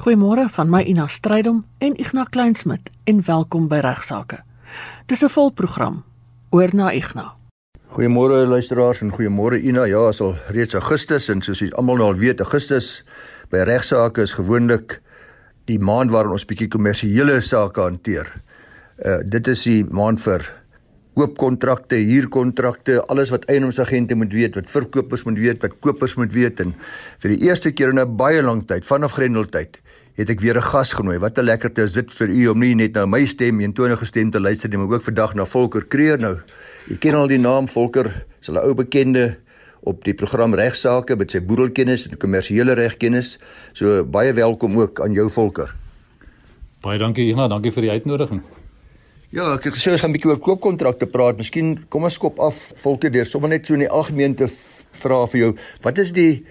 Goeiemôre van my Ina Strydom en Ignas Kleinsmid en welkom by Regsake. Dis 'n volprogram oor na Ignas. Goeiemôre luisteraars en goeiemôre Ina. Ja, is al reeds Augustus en soos julle almal nou al weet, Augustus by Regsake is gewoonlik die maand waarin ons bietjie kommersiële sake hanteer. Uh dit is die maand vir koopkontrakte, huurkontrakte, alles wat eienaarsagente moet weet, wat verkopers moet weet, wat kopers moet weet en vir die eerste keer in 'n baie lang tyd, vanaf Grendeltyd, het ek weer 'n gas genooi. Wat 'n lekkerte is dit vir u om nie net na my stem en tonige stem te luister nie, maar ook vandag na Volker Kreer nou. U ken al die naam Volker, is 'n ou bekende op die program regsaake met sy boedelkennis en kommersiële regkennis. So baie welkom ook aan jou Volker. Baie dankie Ignas, dankie vir die uitnodiging. Ja, ek het gesê ons gaan 'n bietjie oor koopkontrakte praat. Miskien kom ons skop af volke deur sommer net so in die algemeen te vra vir jou. Wat is die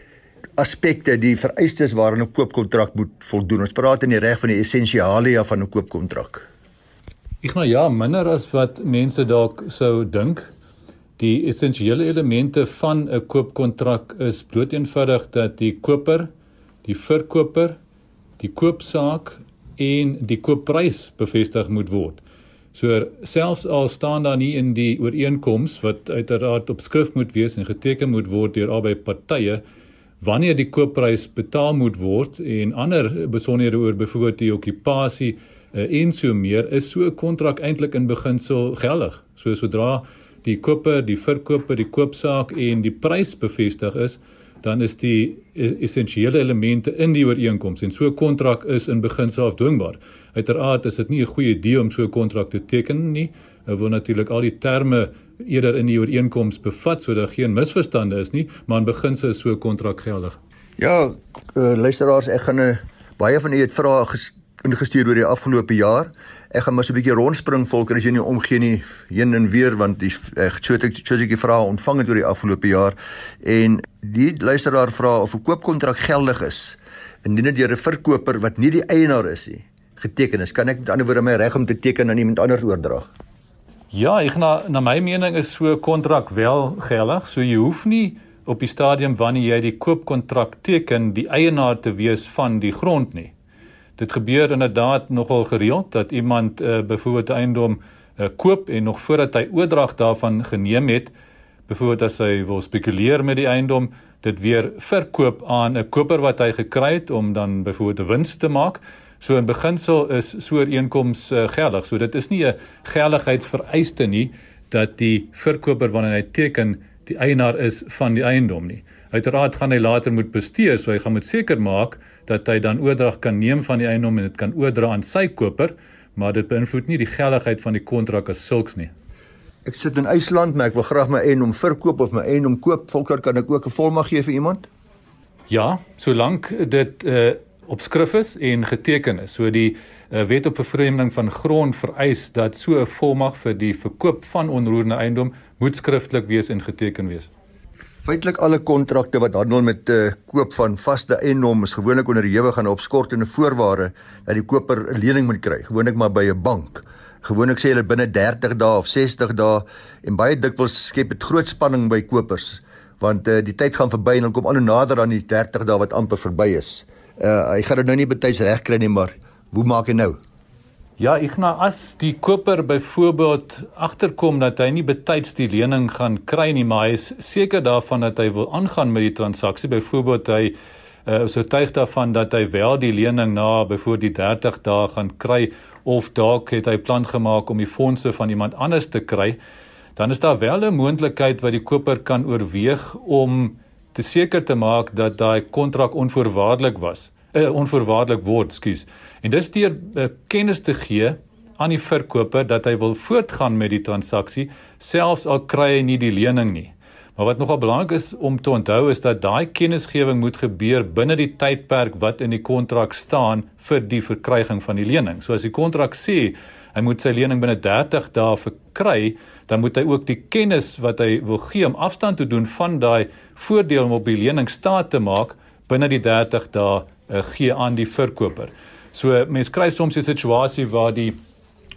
aspekte, die vereistes waaraan 'n koopkontrak moet voldoen? Ons praat in die reg van die essensialia van 'n koopkontrak. Ek nou ja, minder as wat mense dalk sou dink. Die essensiële elemente van 'n koopkontrak is bloot eenvoudig dat die koper, die verkoper, die koopsaak en die koopprys bevestig moet word. So selfs al staan daar nie in die ooreenkoms wat uiteraard op skrift moet wees en geteken moet word deur albei partye wanneer die koopprys betaal moet word en ander besonderhede oor byvoorbeeld die okupasie uh, en so meer is so 'n kontrak eintlik in beginsel geldig. So sodra die koper, die verkoper, die koopsaak en die prys bevestig is, dan is die e-, essensiële elemente in die ooreenkoms en so 'n kontrak is in beginsel afdwingbaar. Uiteraard is dit nie 'n goeie idee om so 'n kontrak te teken nie. Hulle wil natuurlik al die terme eerder in die ooreenkoms bevat sodat geen misverstande is nie, maar in beginsel is so 'n kontrak geldig. Ja, uh, luisteraars, ek gaan 'n uh, baie van u het vrae ingestuur oor die afgelope jaar. Ek gaan maar so 'n bietjie rondspring volker as jy nie omgee nie heen en weer want die ek so ek so ek die vrae ontvang het oor die afgelope jaar en die luisteraar vra of 'n koopkontrak geldig is indien dit deur 'n verkoper wat nie die eienaar is nie geteken is. Kan ek met ander woorde my reg om te teken aan iemand anders oordra? Ja, ek na na my mening is so 'n kontrak wel geldig. So jy hoef nie op die stadium wanneer jy die koopkontrak teken die eienaar te wees van die grond nie. Dit gebeur inderdaad nogal gereeld dat iemand uh, byvoorbeeld 'n eiendom uh, koop en nog voordat hy oordrag daarvan geneem het, byvoorbeeld as hy wil spekuleer met die eiendom, dit weer verkoop aan 'n koper wat hy gekry het om dan byvoorbeeld 'n wins te maak. So in beginsel is so 'n ooreenkoms uh, geldig. So dit is nie 'n geldigheidsvereiste nie dat die verkoper wanneer hy teken die eienaar is van die eiendom nie. Uiteraard gaan hy later moet bestuur, so hy gaan moet seker maak dat hy dan oordrag kan neem van die eiendom en dit kan oordra aan sy koper, maar dit beïnvloed nie die geldigheid van die kontrak as sulks nie. Ek sit in IJsland, maar ek wil graag my eiendom verkoop of my eiendom koop. Volker kan ek ook 'n volmag gee vir iemand? Ja, solank dit 'n uh, op skrif is en geteken is. So die uh, wet op vervreemding van grond vereis dat so 'n volmag vir die verkoop van onroerende eiendom moet skriftelik wees en geteken wees. Feitelik alle kontrakte wat handel met die uh, koop van vaste eiendom is gewoonlik onderhewig aan 'n opskortende voorwaarde dat die koper 'n lening moet kry, gewoonlik maar by 'n bank. Gewoonlik sê hulle binne 30 dae of 60 dae en baie dikwels skep dit groot spanning by kopers want uh, die tyd gaan verby en dan kom al hoe nader aan die 30 dae wat amper verby is uh hy gaan dit nou nie betyds reg kry nie, maar hoe maak hy nou? Ja, Ignas, as die koper byvoorbeeld agterkom dat hy nie betyds die lening gaan kry nie, maar hy is seker daarvan dat hy wil aangaan met die transaksie, byvoorbeeld hy uh so tuig daarvan dat hy wel die lening na byvoorbeeld die 30 dae gaan kry of dalk het hy plan gemaak om die fondse van iemand anders te kry, dan is daar wel 'n moontlikheid wat die koper kan oorweeg om te seker te maak dat daai kontrak onvoorwaardelik was, uh, onvoorwaardelik word, skus. En dis deur uh, kennis te gee aan die verkoper dat hy wil voortgaan met die transaksie selfs al kry hy nie die lening nie. Maar wat nogal belangrik is om te onthou is dat daai kennisgewing moet gebeur binne die tydperk wat in die kontrak staan vir die verkryging van die lening. So as die kontrak sê hy moet sy lening binne 30 dae verkry, dan moet hy ook die kennis wat hy wil gee om afstand te doen van daai voordeel om op die lening staat te maak binne die 30 dae uh, gee aan die verkoper. So mense kry soms 'n situasie waar die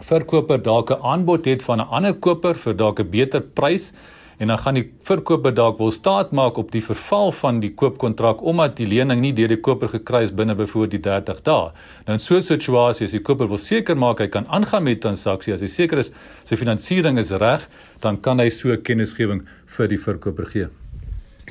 verkoper dalk 'n aanbod het van 'n ander koper vir dalk 'n beter prys en dan gaan die verkoper dalk wil staat maak op die verval van die koopkontrak omdat die lening nie deur die koper gekry is binne byvoorbeeld die 30 dae. Nou in so 'n situasie as die koper wil seker maak hy kan aangaan met die transaksie as hy seker is sy finansiering is reg, dan kan hy so kennisgewing vir die verkoper gee.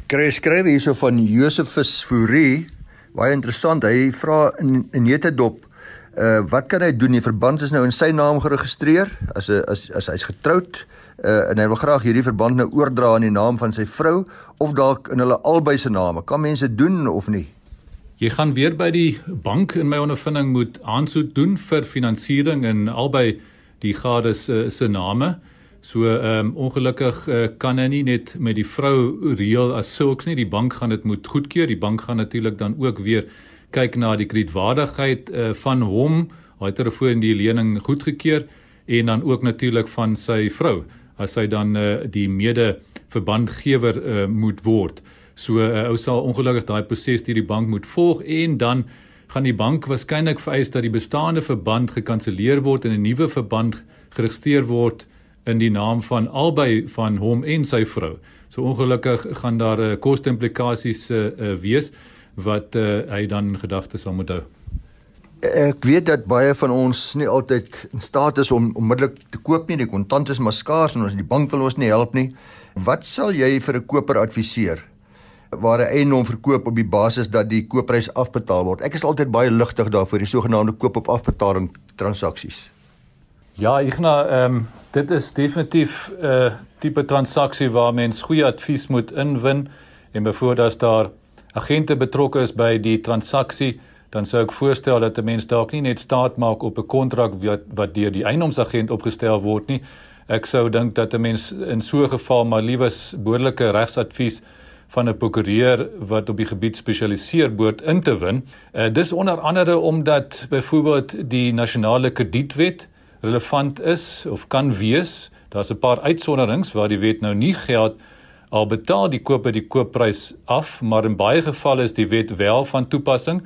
Kry skryf hierso van Josephus Fourie, baie interessant. Hy vra in in Netedop Uh wat kan hy doen? Die verband is nou in sy naam geregistreer as 'n as as hy's getroud uh en hy wil graag hierdie verband nou oordra in die naam van sy vrou of dalk in hulle albei se name. Kan mense doen of nie? Jy gaan weer by die bank in my ondervinding moet aansoek doen vir finansiering in albei die gades uh, se name. So ehm um, ongelukkig uh, kan hy nie net met die vrou reël as sulks nie. Die bank gaan dit moet goedkeur. Die bank gaan natuurlik dan ook weer kyk na die kredietwaardigheid uh, van hom, hy het ervoor in die lening goedgekeur en dan ook natuurlik van sy vrou as hy dan uh, die mede verbandgewer uh, moet word. So uh, ou sal ongelukkig daai proses deur die bank moet volg en dan gaan die bank waarskynlik vereis dat die bestaande verband gekanselleer word en 'n nuwe verband geregistreer word in die naam van albei van hom en sy vrou. So ongelukkig gaan daar uh, koste implikasies uh, uh, wees wat uh, hy dan gedagtes sal moet hou. Ek weet dat baie van ons nie altyd in staat is om onmiddellik te koop nie, die kontant is maar skaars en ons die bank wil ons nie help nie. Wat sal jy vir 'n koper adviseer waar 'n eiendom verkoop op die basis dat die koopprys afbetaal word? Ek is altyd baie ligtig daarvoor die sogenaamde koop op afbetaling transaksies. Ja, ek nou ehm um, dit is definitief 'n uh, tipe transaksie waar mens goeie advies moet inwin en bevoor as daar agente betrokke is by die transaksie, dan sou ek voorstel dat 'n mens dalk nie net staat maak op 'n kontrak wat wat deur die eiendomsagent opgestel word nie. Ek sou dink dat 'n mens in so 'n geval maar liewes behoorlike regsadvies van 'n prokureur wat op die gebied spesialiseer behoort in te win. Uh, dis onder andere omdat byvoorbeeld die nasionale kredietwet relevant is of kan wees. Daar's 'n paar uitsonderings waar die wet nou nie geld nie al betaal die koper die koopprys af, maar in baie gevalle is die wet wel van toepassing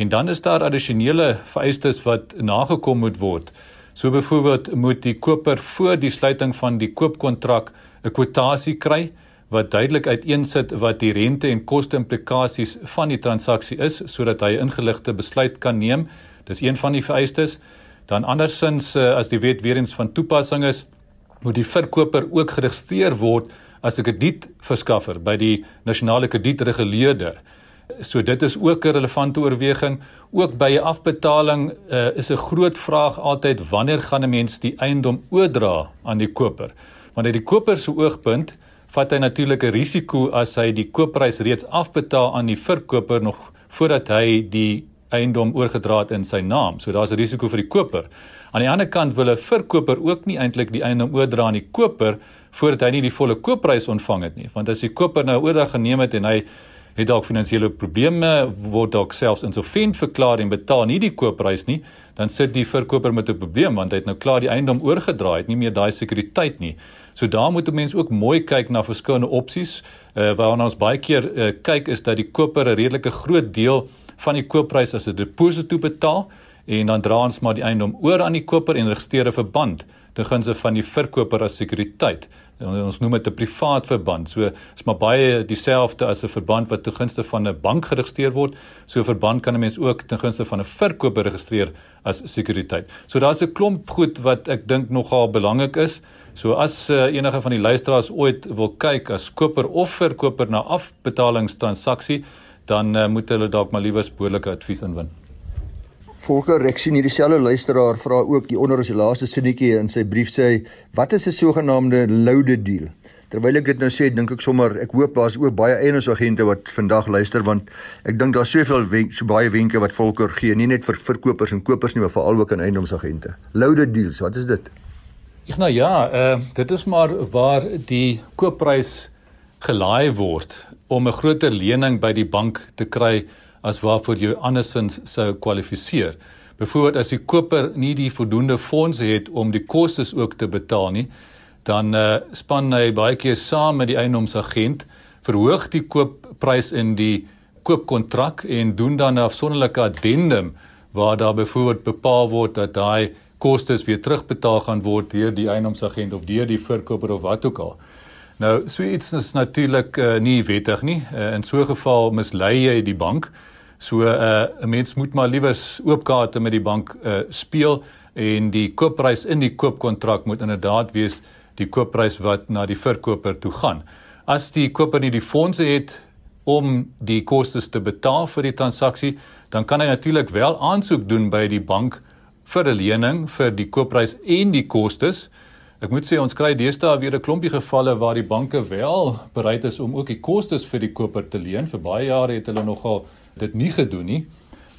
en dan is daar addisionele vereistes wat nagekom moet word. So byvoorbeeld moet die koper voor die sluiting van die koopkontrak 'n kwotasie kry wat duidelik uiteensit wat die rente en koste implikasies van die transaksie is sodat hy 'n ingeligte besluit kan neem. Dis een van die vereistes. Dan andersins eh, as die wet weer eens van toepassing is, moet die verkoper ook geregistreer word as 'n kredietverskaffer by die nasionale kredietreguleerder. So dit is ook 'n relevante oorweging. Ook by 'n afbetaling uh, is 'n groot vraag altyd wanneer gaan 'n mens die eiendom oordra aan die koper? Want uit die koper se oogpunt vat hy natuurlik 'n risiko as hy die koopprys reeds afbetaal aan die verkoper nog voordat hy die eiendom oorgedra het in sy naam. So daar's 'n risiko vir die koper. Aan die ander kant wil 'n verkoper ook nie eintlik die eiendom oordra aan die koper voordat hy nie die volle koopprys ontvang het nie. Want as die koper nou oordag geneem het en hy het dalk finansiële probleme, word dalk selfs insolvent verklaar en betaal nie die koopprys nie, dan sit die verkoper met 'n probleem want hy het nou klaar die eiendom oorgedra, het nie meer daai sekuriteit nie. So daar moet mense ook mooi kyk na verskillende opsies. Uh, waarna ons baie keer uh, kyk is dat die koper 'n redelike groot deel van die koopprys as 'n deposito betaal en dan dra ons maar die eiendom oor aan die koper en registreer 'n verband te gunste van die verkoper as sekuriteit. Ons noem dit 'n privaat verband. So is maar baie dieselfde as 'n verband wat te gunste van 'n bank geregistreer word. So 'n verband kan 'n mens ook te gunste van 'n verkoper registreer as sekuriteit. So daar's 'n klomp goed wat ek dink nogal belangrik is. So as uh, enige van die luisteraars ooit wil kyk as koper of verkoper na afbetalingstransaksie, dan uh, moet hulle dalk maar liewes behoorlike advies inwin. Volker ek sien hierdie selfe luisteraar vra ook die onder as die laaste sinnetjie in sy brief sê wat is 'n sogenaamde loaded deal? Terwyl ek dit nou sê, dink ek sommer ek hoop daar's ook baie eienaarsagente wat vandag luister want ek dink daar's soveel wenk, so baie wenke wat Volker gee, nie net vir verkopers en kopers nie, maar veral ook aan eienaarsagente. Loaded deals, wat is dit? Ek nou ja, uh, dit is maar waar die koopprys gelaai word om 'n groter lening by die bank te kry as waarvoor jy andersins sou kwalifiseer. Byvoorbeeld as die koper nie die voldoende fondse het om die kostes ook te betaal nie, dan uh, span hy baie keer saam met die eiendomsagent, verhoog die koopprys in die koopkontrak en doen dan 'n afsonderlike addendum waar daar byvoorbeeld bepaal word dat daai kostes weer terugbetaal gaan word deur die eiendomsagent of deur die verkoper of wat ook al. Nou, so iets is natuurlik uh, nie wettig nie. Uh, in so 'n geval mislei jy die bank. So 'n uh, 'n mens moet maar liewers oopkaarte met die bank uh, speel en die koopprys in die koopkontrak moet inderdaad wees die koopprys wat na die verkoper toe gaan. As die koper nie die fondse het om die kostes te betaal vir die transaksie, dan kan hy natuurlik wel aansoek doen by die bank vir 'n lening vir die koopprys en die kostes. Ek moet sê ons kry deesdae weer 'n klompie gevalle waar die banke wel bereid is om ook die kostes vir die koper te leen. Vir baie jare het hulle nogal dit nie gedoen nie.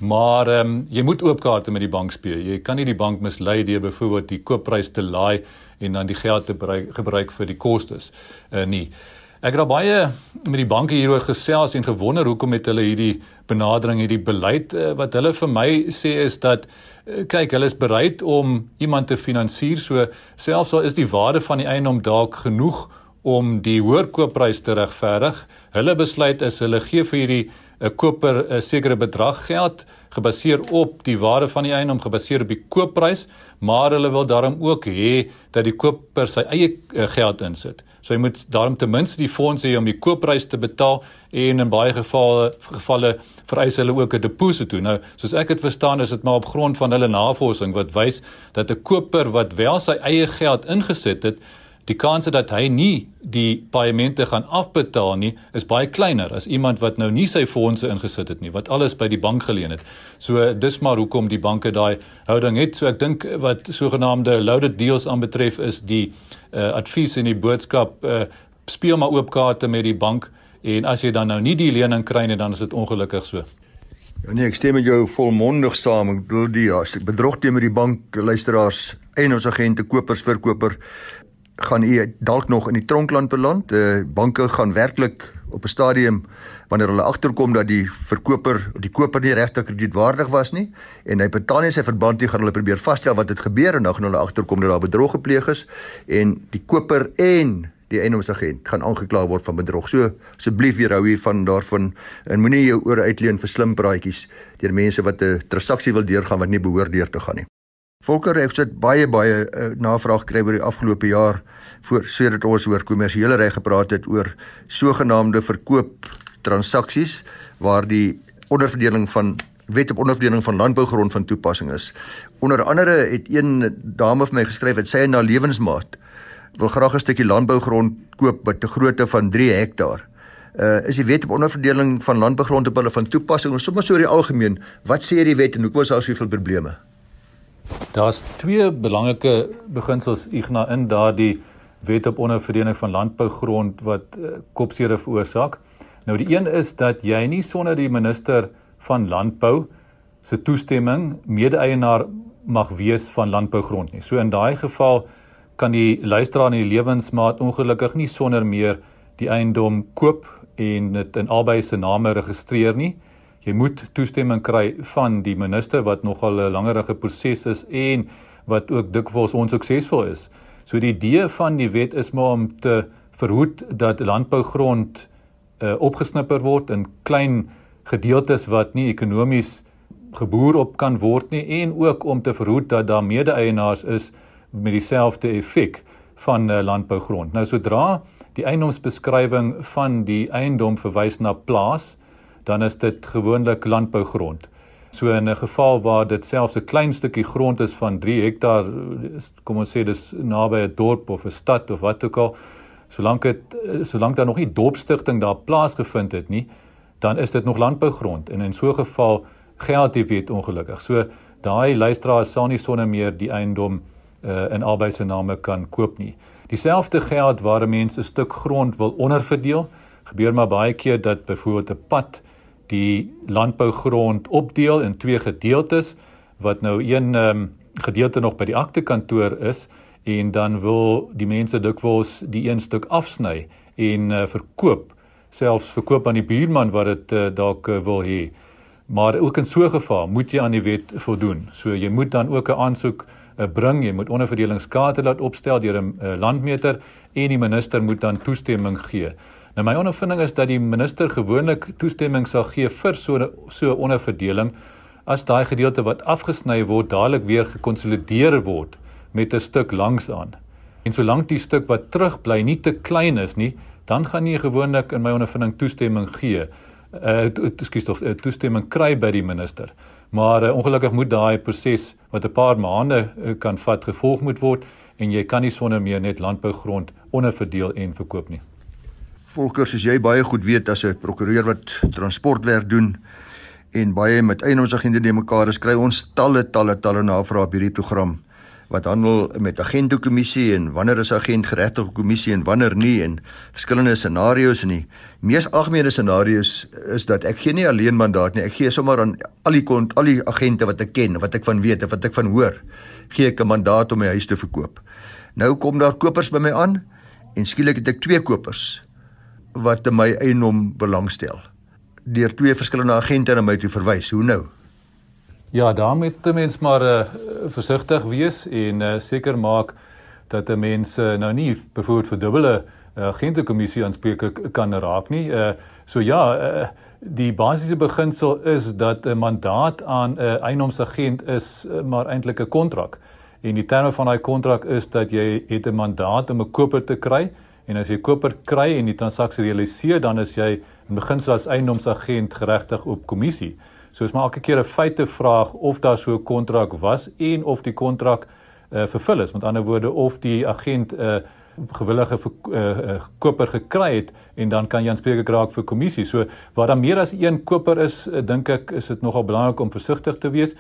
Maar ehm um, jy moet oop kaarte met die bank speel. Jy kan nie die bank mislei deur byvoorbeeld die koopprys te laai en dan die geld te gebruik, gebruik vir die kostes. Uh, nie. Ek het baie met die banke hieroor gesels en gewonder hoekom het hulle hierdie benadering, hierdie beleid uh, wat hulle vir my sê is dat uh, kyk, hulle is bereid om iemand te finansier, so selfs al is die waarde van die eiendom dalk genoeg om die hoër koopprys te regverdig. Hulle besluit is hulle gee vir hierdie 'n koper 'n sekere bedrag geld gebaseer op die waarde van die eiendom gebaseer op die koopprys, maar hulle wil daarom ook hê dat die koper sy eie uh, geld insit. So jy moet daarom ten minste die fonds hê om die koopprys te betaal en in baie gevalle gevalle vereis hulle ook 'n deposito. Nou, soos ek dit verstaan, is dit maar op grond van hulle navorsing wat wys dat 'n koper wat wel sy eie geld ingesit het, die kans dat hy nie die paemente gaan afbetaal nie is baie kleiner as iemand wat nou nie sy fondse ingesit het nie wat alles by die bank geleen het. So dis maar hoekom die banke daai houding het. So ek dink wat sogenaamde loaded deals aanbetref is die uh, advies en die boodskap uh, speel maar oop kaarte met die bank en as jy dan nou nie die lening kry nie dan is dit ongelukkig so. Ja nee, ek stem met jou volmondig saam. Ek bedoel die ja, bedrog teen met die bank luisteraars en ons agente kopers verkoper gaan u dalk nog in die tronkland beland. Uh, banke gaan werklik op 'n stadium wanneer hulle agterkom dat die verkoper die koper nie regtig kredietwaardig was nie en hy betaal nie sy verband nie gaan hulle probeer vasstel wat het gebeur en dan gaan hulle agterkom dat daar bedrog gepleeg is en die koper en die eiendomsagent gaan aangekla word van bedrog. So asseblief weer hou hier van daarvan en moenie jou ore uitleen vir slim praatjies deur mense wat 'n transaksie wil deurgaan wat nie behoort deur te gaan nie. Volker het baie baie uh, navraag gekry oor die afgelope jaar voor sodat ons oor kommersiële reg gepraat het oor sogenaamde verkoop transaksies waar die onderverdeling van wet op onderverdeling van landbougrond van toepassing is. Onder andere het een dame vir my geskryf dat sy na lewensmaat wil graag 'n stukkie landbougrond koop met 'n grootte van 3 hektaar. Uh is die wet op onderverdeling van landbougrond op hulle van toepassing? Ons sommer so oor die algemeen, wat sê die wet en hoekom is daar soveel probleme? Daar's twee belangrike beginsels igna in daardie wet op onderverdeling van landbougrond wat uh, kopseere veroorsaak. Nou die een is dat jy nie sonder die minister van landbou se toestemming mede-eienaar mag wees van landbougrond nie. So in daai geval kan die luisteraar in die lewensmaat ongelukkig nie sonder meer die eiendom koop en dit in albei se name registreer nie jy moet toestemming kry van die minister wat nogal 'n langerige proses is en wat ook dikwels onsuksesvol is. So die idee van die wet is maar om te verhoed dat landbougrond uh, opgesnipper word in klein gedeeltes wat nie ekonomies geboer op kan word nie en ook om te verhoed dat daar mede-eienaars is met dieselfde effek van uh, landbougrond. Nou sodra die eiendomsbeskrywing van die eiendom verwys na plaas, dan is dit gewoonlik landbougrond. So in 'n geval waar dit selfs 'n klein stukkie grond is van 3 hektaar, kom ons sê dis naby 'n dorp of 'n stad of wat ook al, solank dit solank daar nog nie dorpstigting daar plaasgevind het nie, dan is dit nog landbougrond en in so 'n geval geld die wet ongelukkig. So daai luisteraar sal nie sonder meer die eiendom uh, in albei se name kan koop nie. Dieselfde geld waar 'n mens 'n stuk grond wil onderverdeel, gebeur maar baie keer dat byvoorbeeld 'n pad die landbougrond opdeel in twee gedeeltes wat nou een um, gedeelte nog by die aktekantoor is en dan wil die mense dikwels die een stuk afsny en uh, verkoop selfs verkoop aan die buurman wat dit uh, dalk uh, wil hê. Maar ook in so 'n geval moet jy aan die wet voldoen. So jy moet dan ook 'n aansoek uh, bring. Jy moet onderverdelingskaarte laat opstel deur 'n uh, landmeter en die minister moet dan toestemming gee Nou my ondervinding is dat die minister gewoonlik toestemming sal gee vir so so onderverdeling as daai gedeelte wat afgesny word dadelik weer gekonsolideer word met 'n stuk langs aan. En solank die stuk wat terugbly nie te klein is nie, dan gaan jy gewoonlik in my ondervinding toestemming gee. Uh ekskuus tog uh, toestemming kry by die minister. Maar uh, ongelukkig moet daai proses wat 'n paar maande uh, kan vat gevolg moet word en jy kan nie sonder meer net landbougrond onderverdeel en verkoop nie. Volker, soos jy baie goed weet as 'n prokureur wat transportwerk doen en baie met eienaarsagente de mekaar skry ons talle talle talle navrae op hierdie program wat handel met agentkommissie en wanneer is agent geregtige kommissie en wanneer nie en verskillende scenario's en die mees algemene scenario's is dat ek gee nie alleen mandaat nie ek gee sommer aan al die kont al die agente wat ek ken wat ek van weet of wat ek van hoor gee ek 'n mandaat om my huis te verkoop. Nou kom daar kopers by my aan en skielik het ek twee kopers wat in my eiendom belangstel deur twee verskillende agente na my toe verwys hoe nou Ja, daarmee moet 'n mens maar uh, versigtig wees en uh, seker maak dat 'n mens uh, nou nie byvoorbeeld vir dubbele uh, agentekommissie aanspreek kan raak nie. Uh, so ja, uh, die basiese beginsel is dat 'n mandaat aan 'n uh, eienoomsagent is uh, maar eintlik 'n kontrak. En die terme van daai kontrak is dat jy het 'n mandaat om 'n koper te kry en as jy koper kry en die transaksie realiseer, dan is jy in beginsel as eienoomsagent geregtig op kommissie. So is maar elke keer 'n feite vraag of daar so 'n kontrak was en of die kontrak uh, vervul is. Met ander woorde of die agent 'n uh, gewillige uh, uh, koper gekry het en dan kan jy aanspreek raak vir kommissie. So waar daar meer as een koper is, uh, dink ek is dit nogal belangrik om versigtig te wees.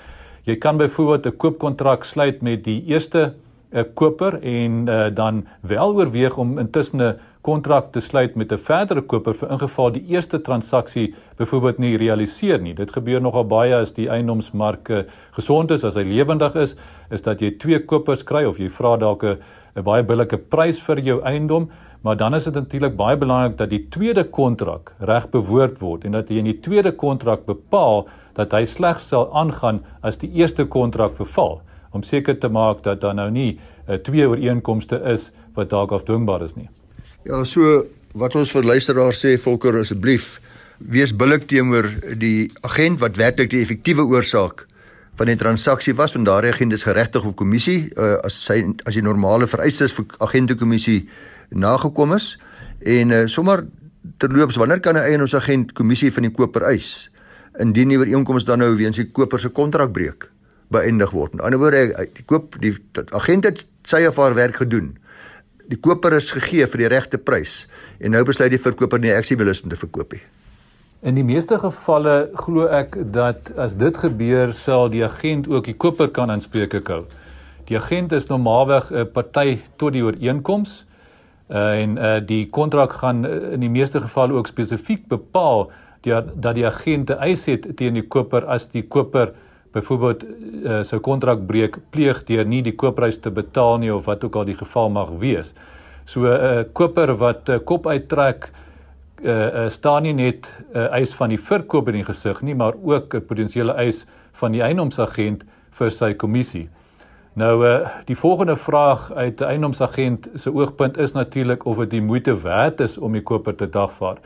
Jy kan byvoorbeeld 'n koopkontrak sluit met die eerste 'n uh, koper en uh, dan wel oorweeg om intussen 'n kontrak te sluit met 'n verdere koper vir ingeval die eerste transaksie byvoorbeeld nie realiseer nie. Dit gebeur nogal baie as die eiendomsmark gesond is, as hy lewendig is, is dat jy twee kopers kry of jy vra dalk 'n baie billike prys vir jou eiendom, maar dan is dit natuurlik baie belangrik dat die tweede kontrak reg bewoord word en dat jy in die tweede kontrak bepaal dat hy slegs sal aangaan as die eerste kontrak verval om seker te maak dat daar nou nie uh, twee ooreenkomste is wat dalk afdwingbaar is nie. Ja, so wat ons vir luisteraars sê, Volker, asseblief wees billik teenoor die agent wat werklik die effektiewe oorsaak van die transaksie was want daardie agent is geregtig op kommissie uh, as sy as die normale vereistes vir agentekommissie nagekom is. En uh, sommer terloops wanneer kan 'n eienaarsagent kommissie van die koper eis? Indien die ooreenkoms dan nou weens die koper se kontrak breek beëindig word. In ander woorde, die koop die agent het sy of haar werk gedoen die koper is gegee vir die regte prys en nou besluit die verkoper nie ek sien wil is om te verkoop nie. In die meeste gevalle glo ek dat as dit gebeur sal die agent ook die koper kan aanspreek hou. Die agent is normaalweg 'n party tot die ooreenkoms uh, en uh, die kontrak gaan uh, in die meeste gevalle ook spesifiek bepaal die, dat die agent 'n eis het teen die koper as die koper byvoorbeeld uh, sy kontrak breek pleeg deur nie die koopprys te betaal nie of wat ook al die geval mag wees. So 'n uh, koper wat uh, kop uittrek uh, uh, staan nie net 'n uh, eis van die verkoper in die gesig nie, maar ook 'n potensiële eis van die eienoomsagent vir sy kommissie. Nou uh, die volgende vraag uit 'n eienoomsagent se oogpunt is natuurlik of dit die moeite werd is om die koper te dagvaar.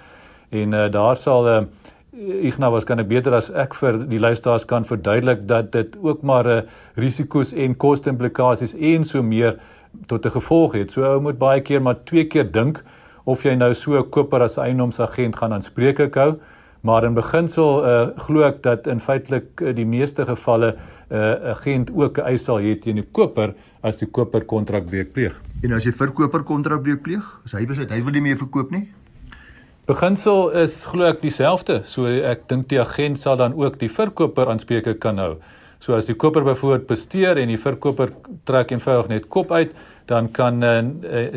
En uh, daar sal 'n uh, Ignas kan beter as ek vir die luisteraars kan verduidelik dat dit ook maar 'n uh, risiko's en koste-implikasies en so meer tot 'n gevolg het. So ou moet baie keer maar twee keer dink of jy nou so 'n koper as eienoomsagent gaan aanspreek hou. Maar in beginsel uh, glo ek dat in feitelik uh, die meeste gevalle 'n uh, agent ook 'n eis sal hê teen die koper as die koper kontrakbreuk pleeg. En as die verkoper kontrakbreuk pleeg, as hy besluit hy wil nie meer verkoop nie, Beginsel is glo ek dieselfde. So ek dink die agent sal dan ook die verkoper aanspreek kan hou. So as die koper byvoorbeeld besteer en die verkoper trek eenvoudig net kop uit, dan kan uh,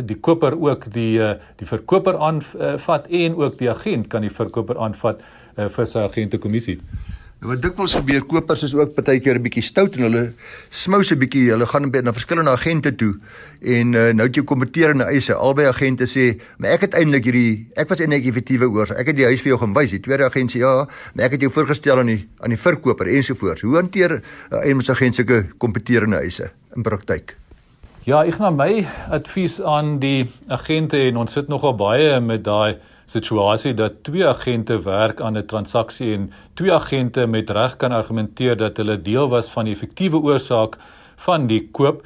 die koper ook die uh, die verkoper aanvat uh, en ook die agent kan die verkoper aanvat uh, vir sy agentekommissie. Nou wat dikwels gebeur, kopers is ook baie keer 'n bietjie stout en hulle smous 'n bietjie, hulle gaan na verskillende agente toe en uh, nou het jy kompeterende eise. Albei agente sê, "Maar ek het eintlik hierdie ek was eintlik effektiewe oor. Ek het die huis vir jou gaan wys." Die tweede agent sê, "Ja, maar ek het jou voorgestel aan die aan die verkoper ensovoorts." Hoe hanteer 'n uh, eienaarsagent sulke kompeterende eise in praktyk? Ja, ek gaan my advies aan die agente en ons sit nogal baie met daai situasie dat twee agente werk aan 'n transaksie en twee agente met reg kan argumenteer dat hulle deel was van die effektiewe oorsaak van die koop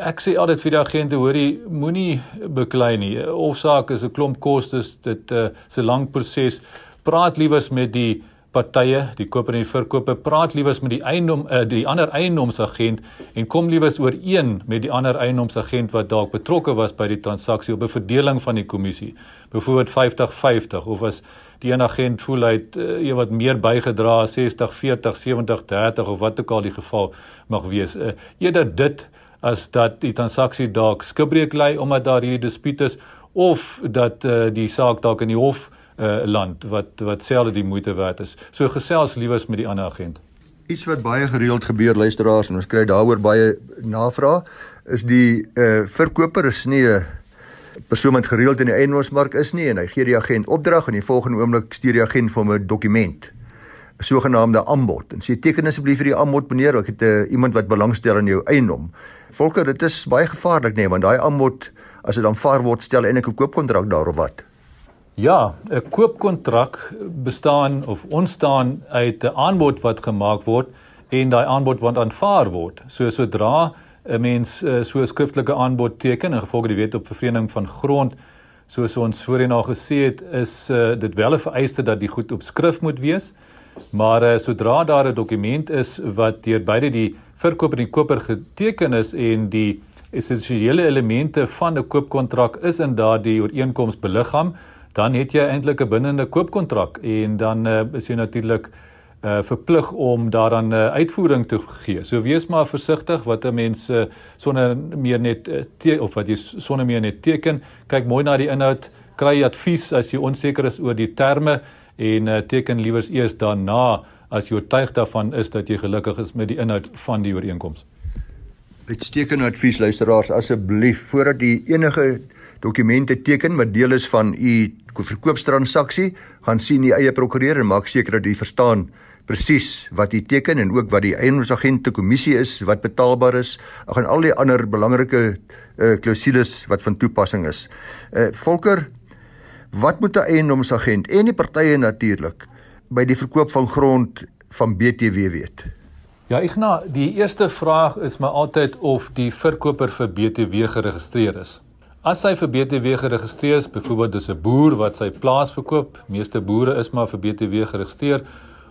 ek sê altyd vir die agente hoorie moenie beklei nie. Hofsaak is 'n klomp kostes, dit uh, is 'n lang proses. Praat liewers met die partye, die koper en die verkoper, praat liewers met die eiendom uh, die ander eiendomsagent en kom liewers ooreen met die ander eiendomsagent wat dalk betrokke was by die transaksie op 'n verdeling van die kommissie. Byvoorbeeld 50-50 of as die een agent voel hy het uh, wat meer bygedra 60-40, 70-30 of wat ook al die geval mag wees. Uh, eerder dit as dat die transaksie dalk skibreek lê omdat daar hierdie dispuut is of dat uh, die saak dalk in die hof uh, land wat wat selde die moeite werd is. So gesels liewers met die ander agent. Iets wat baie gereeld gebeur luisteraars en ons kry daaroor baie navraag is die uh, verkoper is nie 'n persoon wat gereeld in die eiendomsmark is nie en hy gee die agent opdrag en die volgende oomblik stuur die agent vir hom 'n dokument sogenaamde aanbod. En sê teken asseblief vir die aanbod meneer, ek het uh, iemand wat belangstel in jou eiendom. Volker, dit is baie gevaarlik nê, nee, want daai aanbod as dit aanvaar word, stel eintlik 'n koopkontrak daarop wat. Ja, 'n koopkontrak bestaan of ontstaan uit 'n aanbod wat gemaak word en daai aanbod wat aanvaar word. So sodra 'n mens uh, so 'n skriftelike aanbod teken in gevolg die wet op vervreemding van grond soos ons voorheen al gesê het, is uh, dit wel 'n vereiste dat die goed op skrif moet wees. Maar uh, sodra daar 'n dokument is wat deur beide die verkoper en die koper geteken is en die essensiële elemente van 'n koopkontrak is in daardie ooreenkoms beliggaam, dan het jy eintlik 'n bindende koopkontrak en dan uh, is jy natuurlik uh verplig om daaraan uh, uitvoering te gee. So wees maar versigtig wat 'n mens uh, sonder meer net uh, of wat jy sonder meer net teken. Kyk mooi na die inhoud, kry advies as jy onseker is oor die terme en uh, teken liewers eers daarna as jy oortuig daarvan is dat jy gelukkig is met die inhoud van die ooreenkoms. Uitstekende advies luisteraars asseblief voordat jy enige dokumente teken wat deel is van u verkoopstransaksie, gaan sien die eie prokureur en maak seker dat jy verstaan presies wat jy teken en ook wat die eienaarsagente kommissie is wat betaalbaar is. Ek gaan al die ander belangrike uh, klousules wat van toepassing is. Uh, Volker, Wat moet 'n eiendomsagent en die partye natuurlik by die verkoop van grond van BTW weet? Ja, Igna, die eerste vraag is maar altyd of die verkoper vir BTW geregistreer is. As hy vir BTW geregistreer is, byvoorbeeld dis 'n boer wat sy plaas verkoop, meeste boere is maar vir BTW geregistreer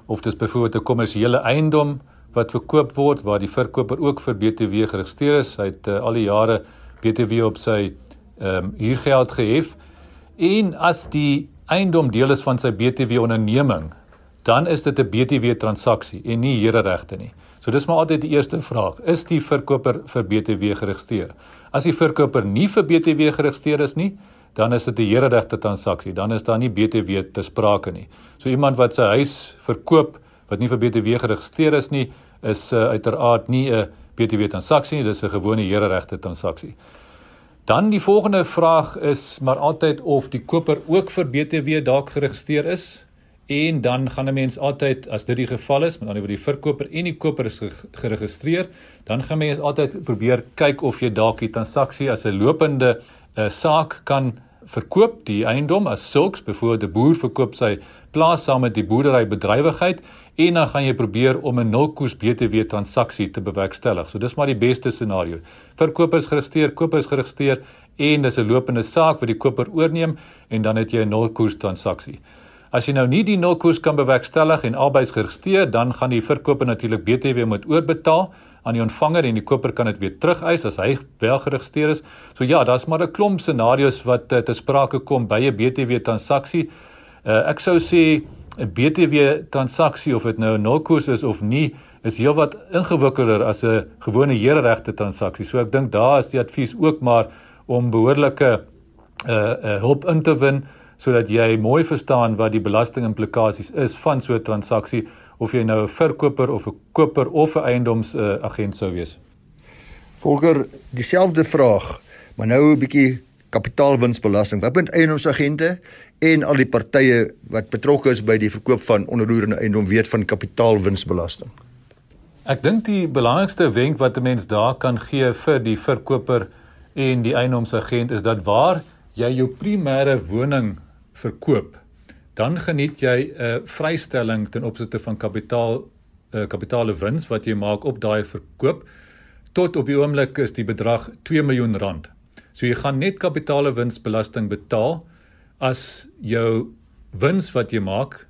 of dis byvoorbeeld 'n kommersiële eiendom wat verkoop word waar die verkoper ook vir BTW geregistreer is. Hy het uh, al die jare BTW op sy ehm um, huurgeld gehef en as die eiendom deel is van sy BTW onderneming, dan is dit 'n BTW transaksie en nie hereregte nie. So dis maar altyd die eerste vraag, is die verkoper vir BTW geregistreer? As die verkoper nie vir BTW geregistreer is nie, dan is dit 'n hereregte transaksie, dan is daar nie BTW te sprake nie. So iemand wat sy huis verkoop wat nie vir BTW geregistreer is nie, is uh, uiteraard nie 'n BTW transaksie nie, dis 'n gewone hereregte transaksie. Dan die volgende vraag is maar altyd of die koper ook vir BTW dalk geregistreer is en dan gaan 'n mens altyd as dit die geval is met ander woorde die verkoper en die koper is geregistreer dan gaan mens altyd probeer kyk of jy dalk die transaksie as 'n lopende uh, saak kan verkoop die eiendom as sulks byvoorbeeld 'n boer verkoop sy plaas saam met die boerdery bedrywigheid en dan gaan jy probeer om 'n nulkoers BTW transaksie te bewerkstellig. So dis maar die beste scenario. Verkopers geregistreer, kopers geregistreer en dis 'n lopende saak wat die koper oorneem en dan het jy 'n nulkoers transaksie. As jy nou nie die nulkoers kan bewerkstellig en albei is geregistreer, dan gaan die verkoper natuurlik BTW moet oorbetaal aan die ontvanger en die koper kan dit weer terugeis as hy wel geregistreer is. So ja, daar's maar 'n klomp scenario's wat uh, te sprake kom by 'n BTW transaksie. Uh, ek sou sê 'n BTW transaksie of dit nou 'n nulkoers is of nie, is heelwat ingewikkelder as 'n gewone hereregte transaksie. So ek dink daar is die advies ook maar om behoorlike uh uh hulp in te win sodat jy mooi verstaan wat die belastingimplikasies is van so 'n transaksie of jy nou 'n verkoper of 'n koper of 'n eiendoms uh, agent sou wees. Volker, dieselfde vraag, maar nou 'n bietjie kapitaalwinsbelasting. Wat moet eiendomsagente en al die partye wat betrokke is by die verkoop van onroerende eiendom weet van kapitaalwinsbelasting? Ek dink die belangrikste wenk wat 'n mens daar kan gee vir die verkoper en die eiendomsagent is dat waar jy jou primêre woning verkoop, dan geniet jy 'n vrystelling ten opsigte van kapitaal 'n kapitale wins wat jy maak op daai verkoop tot op die oomblik is die bedrag 2 miljoen rand. So jy gaan net kapitaalewinsbelasting betaal as jou wins wat jy maak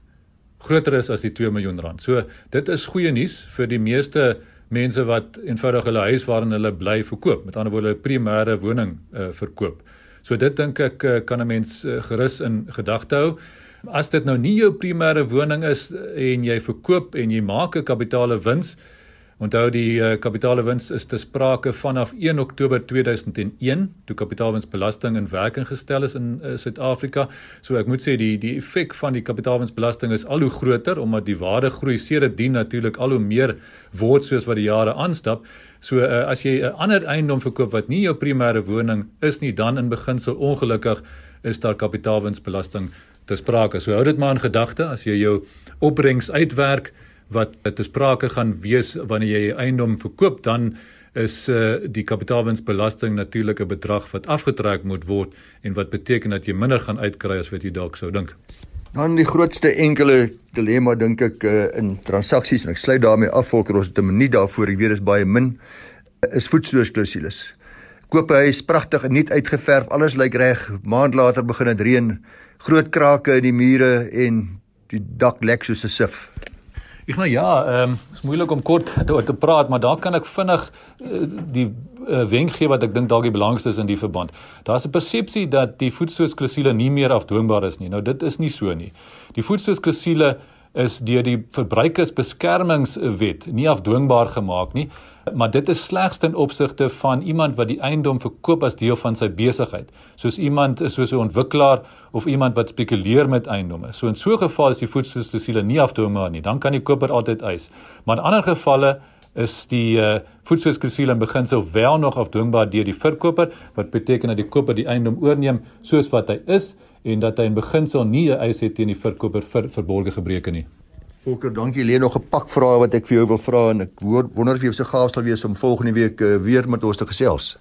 groter is as die 2 miljoen rand. So dit is goeie nuus vir die meeste mense wat eenvoudig hulle huis waarin hulle bly verkoop, met ander woorde 'n primêre woning uh, verkoop. So dit dink ek uh, kan 'n mens uh, gerus in gedagte hou. As dit nou nie jou primêre woning is en jy verkoop en jy maak 'n kapitale wins, Onthou die uh, kapitaalwins is te sprake vanaf 1 Oktober 2001 toe kapitaalwinsbelasting in werking gestel is in uh, Suid-Afrika. So ek moet sê die die effek van die kapitaalwinsbelasting is al hoe groter omdat die waarde groei sederdien natuurlik al hoe meer word soos wat die jare aanstap. So uh, as jy 'n ander eiendom verkoop wat nie jou primêre woning is nie, dan in beginsel ongelukkig is daar kapitaalwinsbelasting te sprake. So hou dit maar in gedagte as jy jou opbrengs uitwerk wat te sprake gaan wees wanneer jy 'n eiendom verkoop dan is uh, die kapitaalwinsbelasting natuurlik 'n bedrag wat afgetrek moet word en wat beteken dat jy minder gaan uitkry as wat jy dalk sou dink. Dan die grootste enkele dilemma dink ek uh, in transaksies en ek sluit daarmee af volker ons het 'n minuut daarvoor ek weet is baie min is voetstoorsklausules. Koop 'n huis pragtig en nuut uitgeverf, alles lyk reg, maand later begin dit reën, groot krake in die mure en die dak lek soos 'n sif. Ek nou ja, ehm um, is moeilik om kort oor te praat, maar daar kan ek vinnig uh, die uh, wenk gee wat ek dink dalk die belangrikste is in die verband. Daar's 'n persepsie dat die voetsoosklausule nie meer afdwingbaar is nie. Nou dit is nie so nie. Die voetsoosklausule is deur die verbruikersbeskermingswet nie afdwingbaar gemaak nie, maar dit is slegs ten opsigte van iemand wat die eiendom verkoop as deel van sy besigheid, soos iemand soos 'n ontwikkelaar of iemand wat spekuleer met eiendomme. So in so 'n geval is die voetsoosklausule nie afdwingbaar nie, dan kan die koper altyd eis. Maar in ander gevalle is die uh, voetsoosklausule in beginsel wel nog afdwingbaar deur die verkoper, wat beteken dat die koper die eiendom oorneem soos wat hy is en dat hy in beginsel nie 'n eis het teen die verkoper vir verborgde gebreke nie. Volker, dankie. Lê nog 'n pak vrae wat ek vir jou wil vra en ek wonder of jy so gaaf sal wees om volgende week uh, weer met ons te gesels.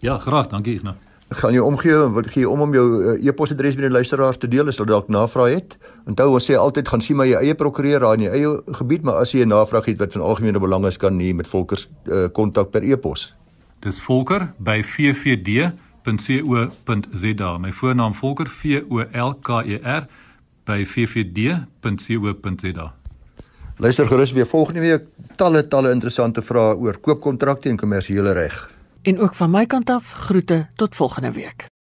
Ja, graag, dankie Ignas. Gaan jou omgee en wil gee om om jou uh, e-posadres met die luisteraars te deel as hulle dalk navraag het. Onthou ons sê altyd gaan sien maar jou eie prokureur daar in jou eie gebied, maar as jy 'n navraag het wat van algemene belang is, kan jy met Volker uh, kontak per e-pos. Dis Volker by VVD www.co.za. My voornaam Volker V O L K E R by vvd.co.za. Luister gerus weer volgende week talle talle interessante vrae oor koopkontrakte en kommersiële reg. En ook van my kant af groete tot volgende week.